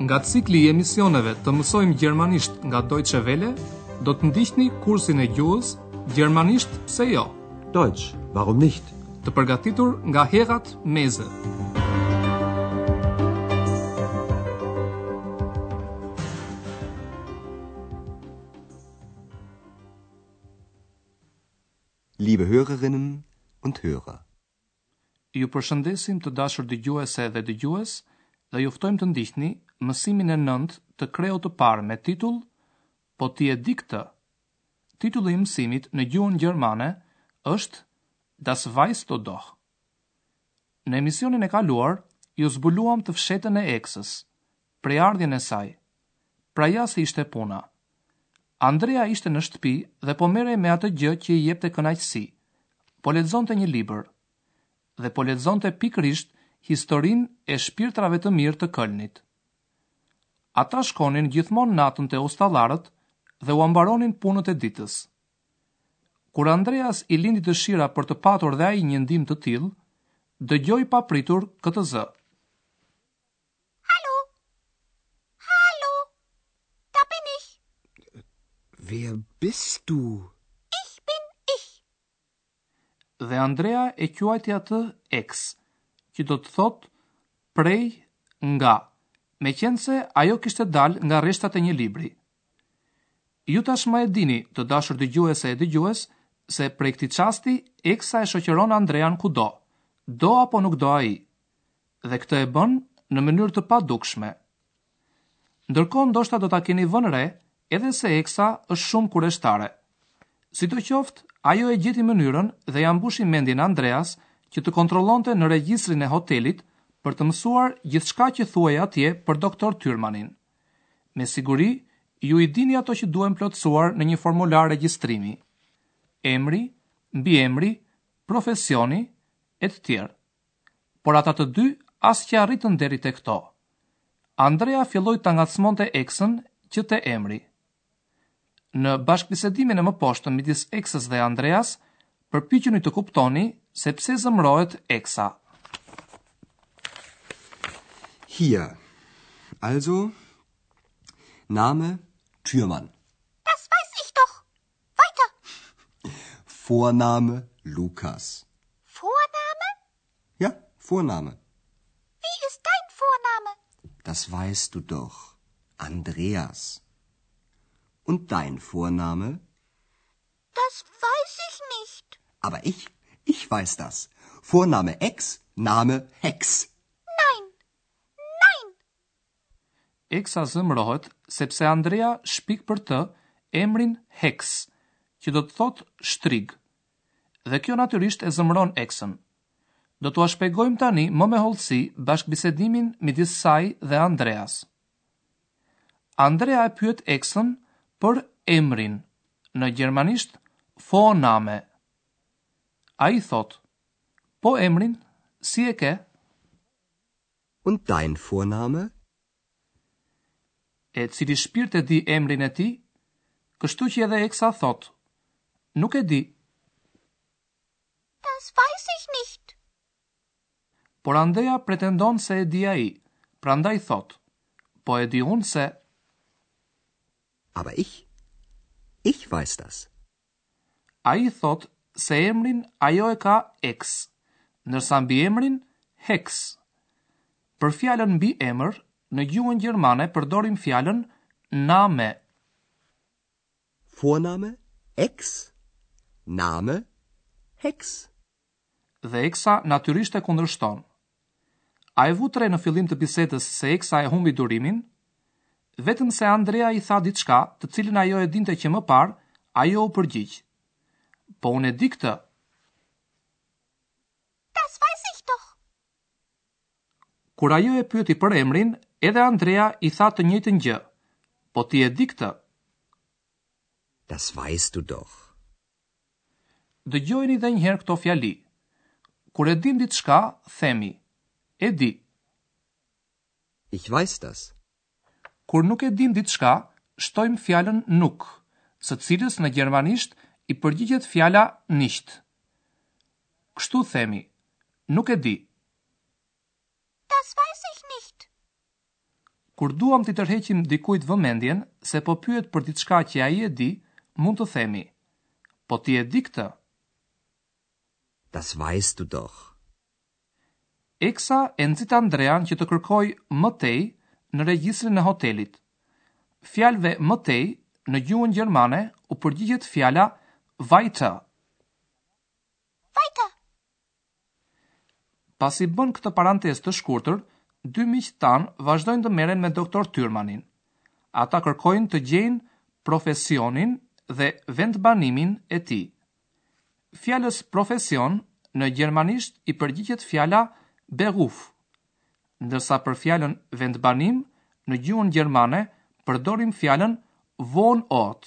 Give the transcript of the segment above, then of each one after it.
Nga cikli i emisioneve të mësojmë gjermanisht nga Deutsche Welle, do të ndiqni kursin e gjuhës Gjermanisht pse jo? Deutsch, warum nicht? Të përgatitur nga Herrad Meese. Liebe Hörerinnen und Hörer. Ju përshëndesim të dashur dëgjuese dhe dëgjues dhe ju ftojmë të ndiqni mësimin e nëntë të kreut të parë me titull Po ti e di këtë? Titulli i mësimit në gjuhën gjermane është Das weißt du doch. Në emisionin e kaluar ju zbuluam të fshehtën e Eksës, Prejardhjen e saj. Pra ja si ishte puna. Andrea ishte në shtëpi dhe po merrej me atë gjë që i jepte kënaqësi. Po lexonte një libër. Dhe po lexonte pikërisht historinë e shpirtrave të mirë të Kölnit. Ata shkonin gjithmonë natën te ustallarët dhe ua mbaronin punët e ditës. Kur Andreas i lindi dëshira për të patur dhe ai një ndihmë të tillë, dëgjoi papritur këtë zë. Hallo! Hallo! Da bin ich! Wer bist du? Ich bin ich! Dhe Andrea e quajti atë Eks, që do të thotë prej nga, meqenëse ajo kishte dalë nga rreshtat e një libri. Ju tashmë e dini, të dashur dëgjuese e dëgjues, se prej këtij çasti, Eksa e shoqëron Andrean kudo, do apo nuk do ai. Dhe këtë e bën në mënyrë të padukshme. Ndërkohë ndoshta do ta keni vënë re edhe se Eksa është shumë kureshtare. Sidoqoftë, ajo e gjeti mënyrën dhe ia mbushi mendjen Andreas që të kontrollonte në regjistrin e hotelit për të mësuar gjithçka që thuhej atje për doktor Tyrmanin. Me siguri ju i dini ato që duhen plotësuar në një formular regjistrimi. Emri, mbiemri, profesioni, e të tjerë. por ata të dy as që arritën deri te këto. Andrea filloi ta ngacmonte eksën që te emri. Në bashkëbisedimin e mëposhtëm midis eksës dhe Andreas, përpiquni të kuptoni se pse zemërohet eksa. Hier. Also, Name Thürmann. Weiter. Vorname Lukas. Vorname? Ja, Vorname. Wie ist dein Vorname? Das weißt du doch. Andreas. Und dein Vorname? Das weiß ich nicht. Aber ich, ich weiß das. Vorname Ex, Name Hex. Eksa zemërohet sepse Andrea shpik për të emrin Hex, që do të thotë shtrigë. Dhe kjo natyrisht e zemëron Eksën. Do t'ua shpjegojmë tani më me hollësi bashkëbisedimin midis saj dhe Andreas. Andrea e pyet Eksën për emrin, në gjermanisht Vorname. Ai thotë, Po emrin, si e ke? Und dein Vorname? E cili shpirt e di emrin e tij? Kështu që edhe Eksa thotë, Nuk e di. Das weiß ich nicht. Por Andrea pretendon se e di ai, prandaj thotë, Po e di unë se. Aber ich, ich weiß das. Ai thotë se emrin ajo e ka Ex, ndërsa mbiemrin Hex. Për fjalën mbiemër, në gjuhën gjermane përdorim fjalën Name. Vorname, Ex, Name, Hex. dhe Eksa natyrisht e kundërshton. A e vutë re në fillim të bisedës se Eksa e humbi durimin? Vetëm se Andrea i tha diçka të cilën ajo e dinte që më parë, ajo u përgjigj. Po unë e di këtë. Das weiß ich doch. Kur ajo e pyeti për emrin, edhe Andrea i tha të njëjtën gjë. Po ti e di këtë. Das weißt du doch. Dëgjojeni dhe njëherë këto fjali. Kur e dimë diçka, themi, E di. Ich weiß das. Kur nuk e dimë diçka, shtojmë fjalën nuk, së cilës në gjermanisht i përgjigjet fjala nicht. Kështu themi, Nuk e di. Das weiß ich nicht. Kur duam t'i tërheqim dikujt vëmendjen se po pyet për diçka që ai e di, mund të themi, Po ti e di këtë? Das weißt du doch. Eksa e nxit Andrean që të kërkojë më tej në regjistrin e hotelit. Fjalëve më tej në gjuhën gjermane u përgjigjet fjala weiter. Weiter. Pasi bëjnë këtë parantezë të shkurtër, dy miqtë tanë vazhdojnë të merren me doktor Tyrmanin. Ata kërkojnë të gjejnë profesionin dhe vendbanimin e tij. Fjalës profesion në gjermanisht i përgjigjet fjala Beruf, ndërsa për fjalën vendbanim në gjuhën gjermane përdorim fjalën Wohnort,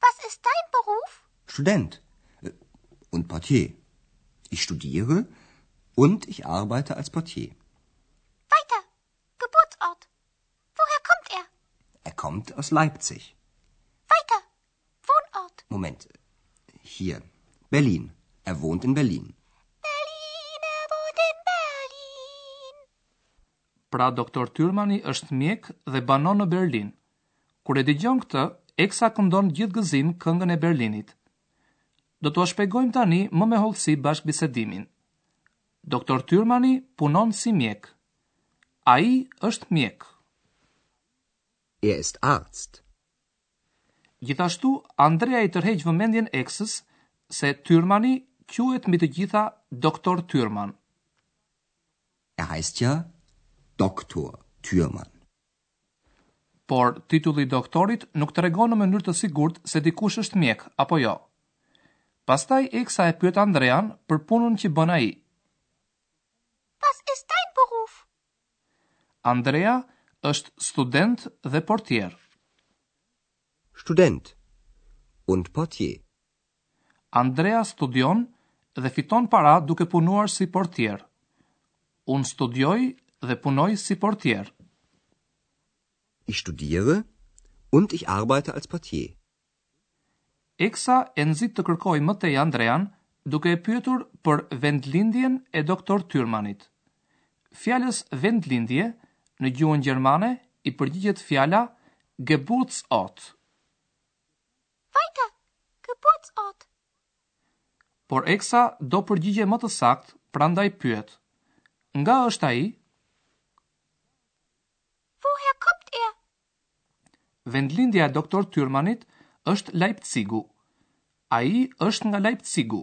Was ist dein Beruf? Student äh, und Portier. Ich studiere und ich arbeite als Portier. Weiter. Geburtsort. Woher kommt er? Er kommt aus Leipzig. Weiter. Wohnort. Moment. Hier. Berlin. Er wohnt in Berlin. pra doktor Tyrmani është mjek dhe banon në Berlin. Kur e dëgjon këtë, Eksa këndon gjithë gëzim këngën e Berlinit. Do t'ua shpegojmë tani më me hollësi bashkëbisedimin. Doktor Tyrmani punon si mjek. Ai është mjek. Er ist Arzt. Gjithashtu, Andrea i tërheq vëmendjen Eksës se Tyrmani quhet mbi të gjitha Doktor Tyrman. Er heißt ja Doktor Thürmann. Por, titulli i doktorit nuk tregon në mënyrë të sigurt se dikush është mjek apo jo. Pastaj Eksa e pyet Andrean për punën që bën ai. Was ist dein Beruf? Andrea është student dhe portier. Student und Portier. Andrea studion dhe fiton para duke punuar si portier. Unë studioj dhe punoj si portier. Ich studiere und ich arbeite als Portier. Eksa e nxit të kërkojë më tej Andrean duke e pyetur për vendlindjen e Doktor Tyrmanit. Fjalës vendlindje në gjuhën gjermane i përgjigjet fjala Geburtsort. Weiter, Geburtsort. Por Eksa do përgjigje më të saktë, prandaj pyet, Nga është ai? Woher kommt er? Vendlindja e Doktor Tyrmanit është Leipzigu. Ai është nga Leipzigu.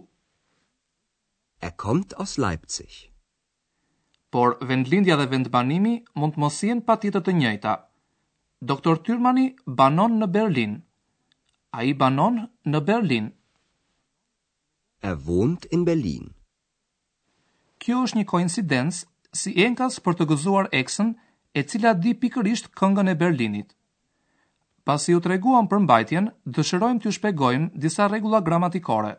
Er kommt aus Leipzig. Por vendlindja dhe vendbanimi mund të mos jenë patjetër të njëjta. Doktor Tyrmani banon në Berlin. Ai banon në Berlin. Er wohnt in Berlin. Kjo është një koincidencë si enkas për të gëzuar Eksën e cila di pikërisht këngën e Berlinit. Pasi u treguam përmbajtjen, dëshirojmë t'ju shpegojmë disa rregulla gramatikore.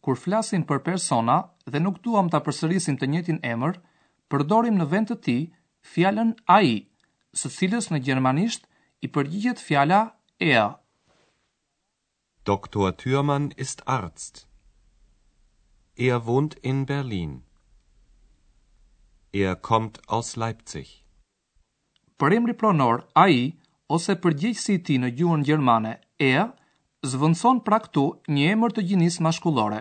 Kur flasim për persona dhe nuk duam ta përsërisim të njëjtin emër, përdorim në vend të tij fjalën ai, së cilës në gjermanisht i përgjigjet fjala er. Doktor Thürmann ist Arzt. Er wohnt in Berlin. Er kommt aus Leipzig. Përemri pronor ai ose përgjegjësi i tij në gjuhën gjermane, er, zvendëson pra këtu një emër të gjinisë mashkullore.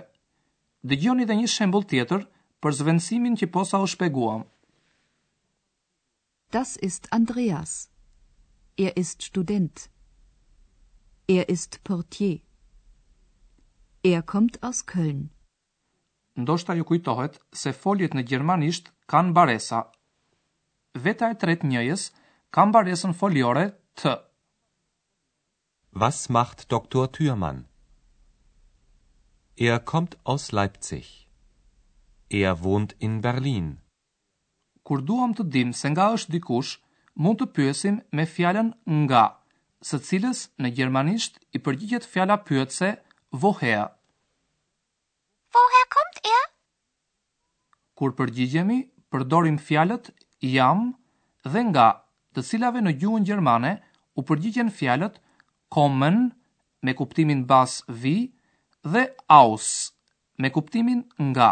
Dëgjoni dhe një shembull tjetër për zvendësimin që posa u shpeguam. Das ist Andreas. Er ist Student. Er ist Portier. Er kommt aus Köln. Ndoshta ju kujtohet se foljet në gjermanisht kanë mbaresa. Veta e tretë njëjës ka mbaresën foljore t. Was macht Doktor Thürmann? Er kommt aus Leipzig. Er wohnt in Berlin. Kur duam të dimë se nga është dikush, mund të pyesim me fjalën nga, së cilës në gjermanisht i përgjigjet fjala pyetëse woher. Woher kommt er? Kur përgjigjemi, përdorim fjalët jam dhe nga, të cilave në gjuhën gjermane u përgjigjen fjalët kommen me kuptimin bazë vij dhe aus me kuptimin nga.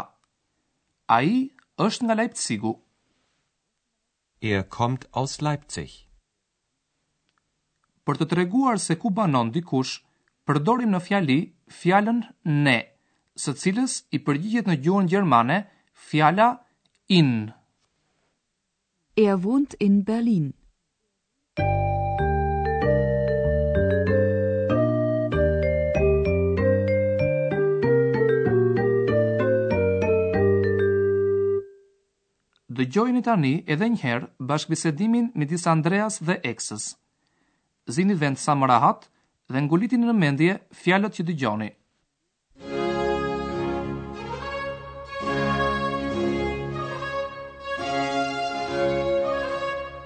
Ai është nga Lajpcigu. Er kommt aus Leipzig. Për të treguar se ku banon dikush, përdorim në fjali fjalën në, së cilës i përgjigjet në gjuhën gjermane fjala in. Er wohnt in Berlin. Dëgjojeni tani edhe një herë bashkëbisedimin midis Andreas dhe Eksës. Zini vend sa më rahat dhe ngulitini në mendje fjalët që dëgjoni.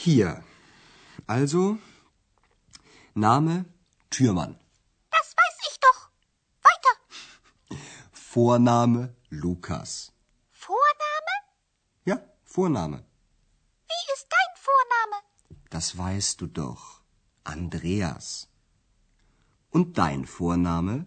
hier. Also Name Türmann. Das weiß ich doch. Weiter. Vorname Lukas. Vorname? Ja, Vorname. Wie ist dein Vorname? Das weißt du doch. Andreas. Und dein Vorname?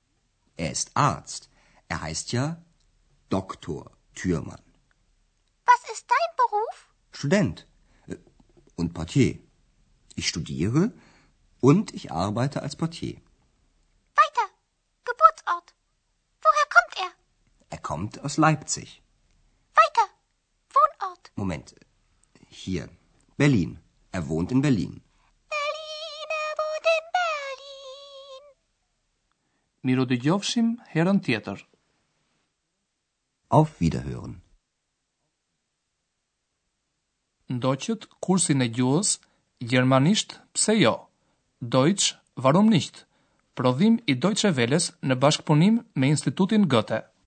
Er ist Arzt. Er heißt ja Doktor Tyrman. Was ist dein Beruf? Student äh, und Portier. Ich studiere und ich arbeite als Portier. kommt aus Leipzig. Weiter. Wohnort. Moment. Hier. Berlin. Er wohnt in Berlin. Berlin, er wohnt in Berlin. Mirudëgjofshim herën tjetër. Auf Wiederhören. Ndoqët kursin e gjuhës gjermanisht pse jo, Deutsch warum nicht, prodhim i Deutsche Welles në bashkëpunim me Institutin Goethe.